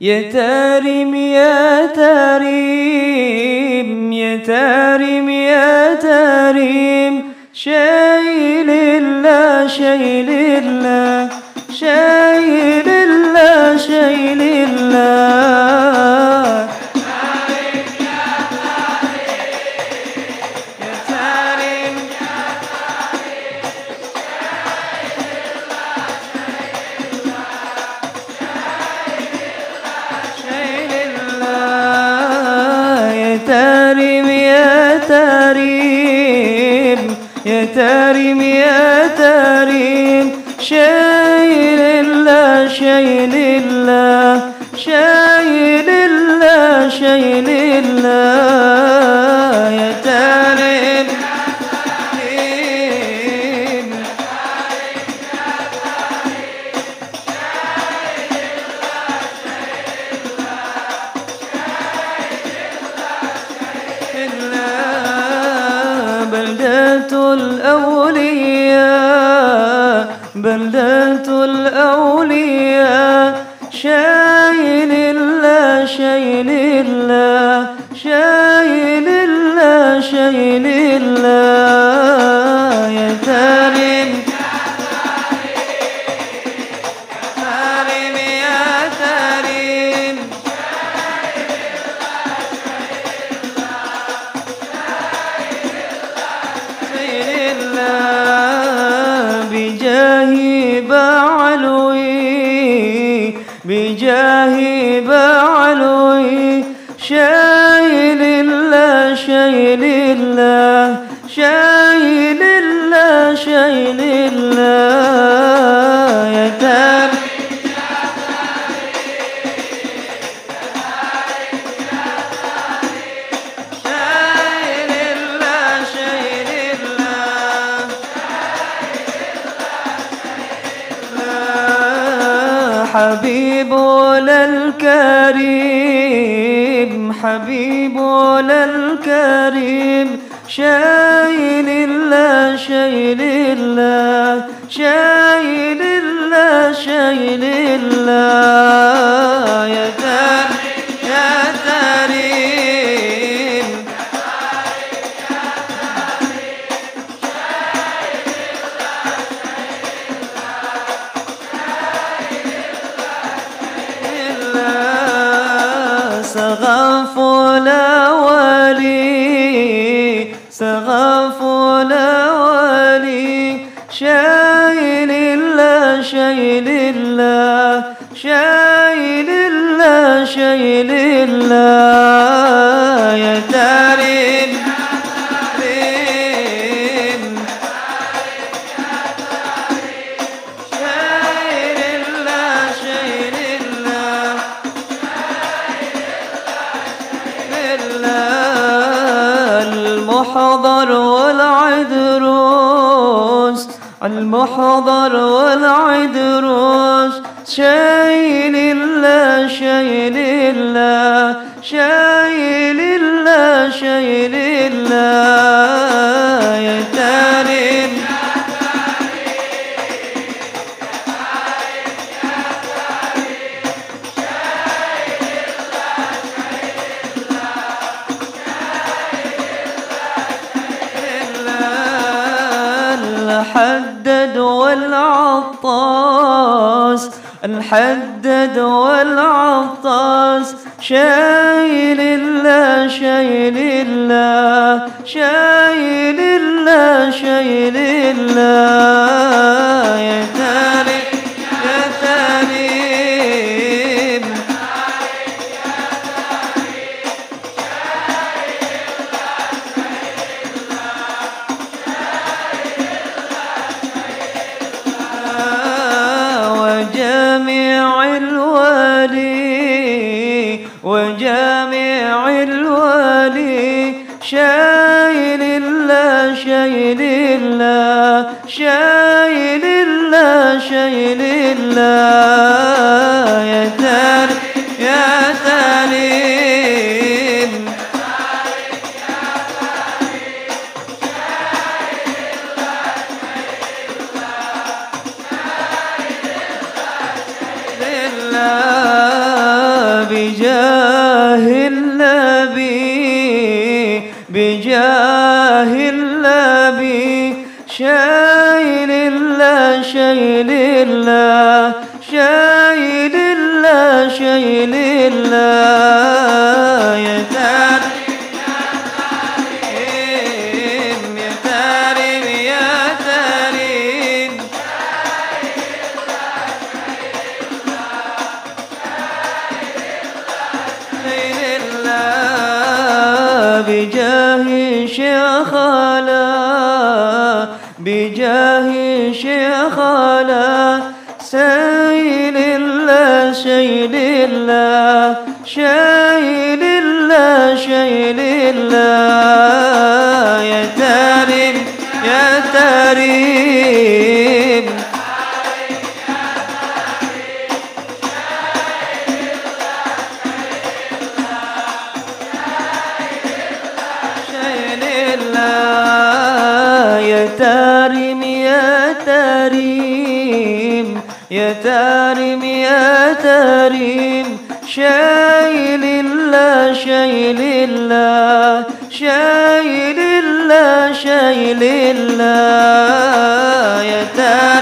يا تارم يا تارم يا تارم يا تارم شايل الله شايل الله يا تارم يا تارم شايل الله شايل الله شايل الله شايل الله. بلدة الأولياء بلدة الأولياء. بجاه بعلوي شايل الله شايل الله شايل الله شايل الله لا حبيب للكريم حبيب للكريم شايل الله شايل الله شايل الله شايل الله سغف الأولي سغف الأولي شايل الله شايل الله شايل الله شايل الله المحضر والعدروس المحضر والعدروس شايل الله شايل الله شايل الله الحدد والعطاس الحدد والعطاس. شايل الله شايل الله شايل الله شايل الله يا تاريم وجامع الوالي وجامع الوالي شايل الله شايل الله شايل الله شايل الله. يا بجاه النبي بجاه النبي شايل الله شايل الله شايل الله شايل الله. بجاه شيخنا بجاه شيخنا سيل الله شيل الله شيل الله شيل الله. يا تاريم يا تاريم يا تاريم يا تاريم شايل الله شايل الله شايل الله شايل الله يا تاريم